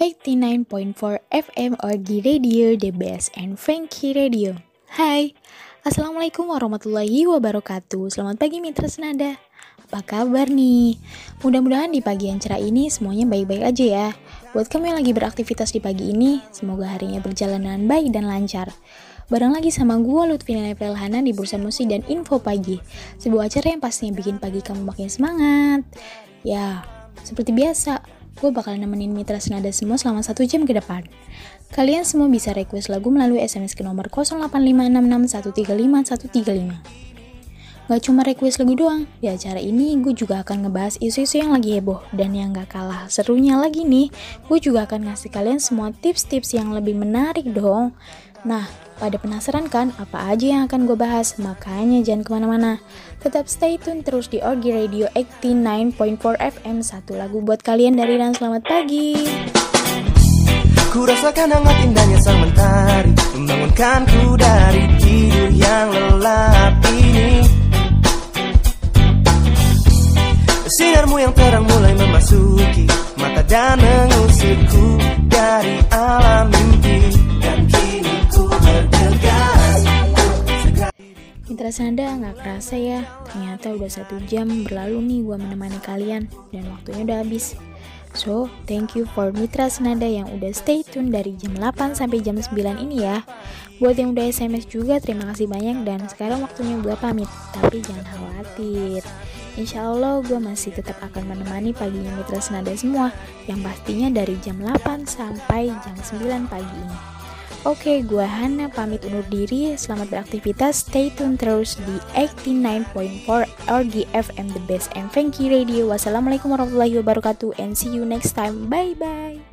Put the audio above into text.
89.4 FM Orgi Radio, The Best and Frankie Radio. Hai, Assalamualaikum warahmatullahi wabarakatuh. Selamat pagi Mitra Senada. Apa kabar nih? Mudah-mudahan di pagi yang cerah ini semuanya baik-baik aja ya. Buat kamu yang lagi beraktivitas di pagi ini, semoga harinya berjalan dengan baik dan lancar. Barang lagi sama gue Lutfina Nepelhana di Bursa Musik dan Info Pagi. Sebuah acara yang pastinya bikin pagi kamu makin semangat. Ya, seperti biasa, gue bakal nemenin mitra senada semua selama satu jam ke depan. Kalian semua bisa request lagu melalui SMS ke nomor 085661351135. Gak cuma request lagu doang, di acara ini gue juga akan ngebahas isu-isu yang lagi heboh dan yang gak kalah serunya lagi nih, gue juga akan ngasih kalian semua tips-tips yang lebih menarik dong. Nah, pada penasaran kan apa aja yang akan gue bahas? Makanya jangan ke mana-mana. Tetap stay tune terus di Orgi Radio 89.4 FM. Satu lagu buat kalian dari dan selamat pagi. Ku rasakan hangat indahnya sang mentari Membangunkanku dari tidur yang lelap Sinarmu yang terang mulai memasuki Mata dan mengusirku dari alam mimpi. Dan kini ku bergegas. Mitra Senada nggak kerasa ya, ternyata udah satu jam berlalu nih gue menemani kalian. Dan waktunya udah habis. So, thank you for Mitra Senada yang udah stay tune dari jam 8 sampai jam 9 ini ya. Buat yang udah SMS juga, terima kasih banyak dan sekarang waktunya gue pamit. Tapi jangan khawatir, Insya Allah gue masih tetap akan menemani paginya Mitra Senada semua, yang pastinya dari jam 8 sampai jam 9 pagi ini. Oke, gue Hana pamit undur diri. Selamat beraktivitas. Stay tune terus di 89.4 RG FM The Best and Frankie Radio. Wassalamualaikum warahmatullahi wabarakatuh and see you next time. Bye bye.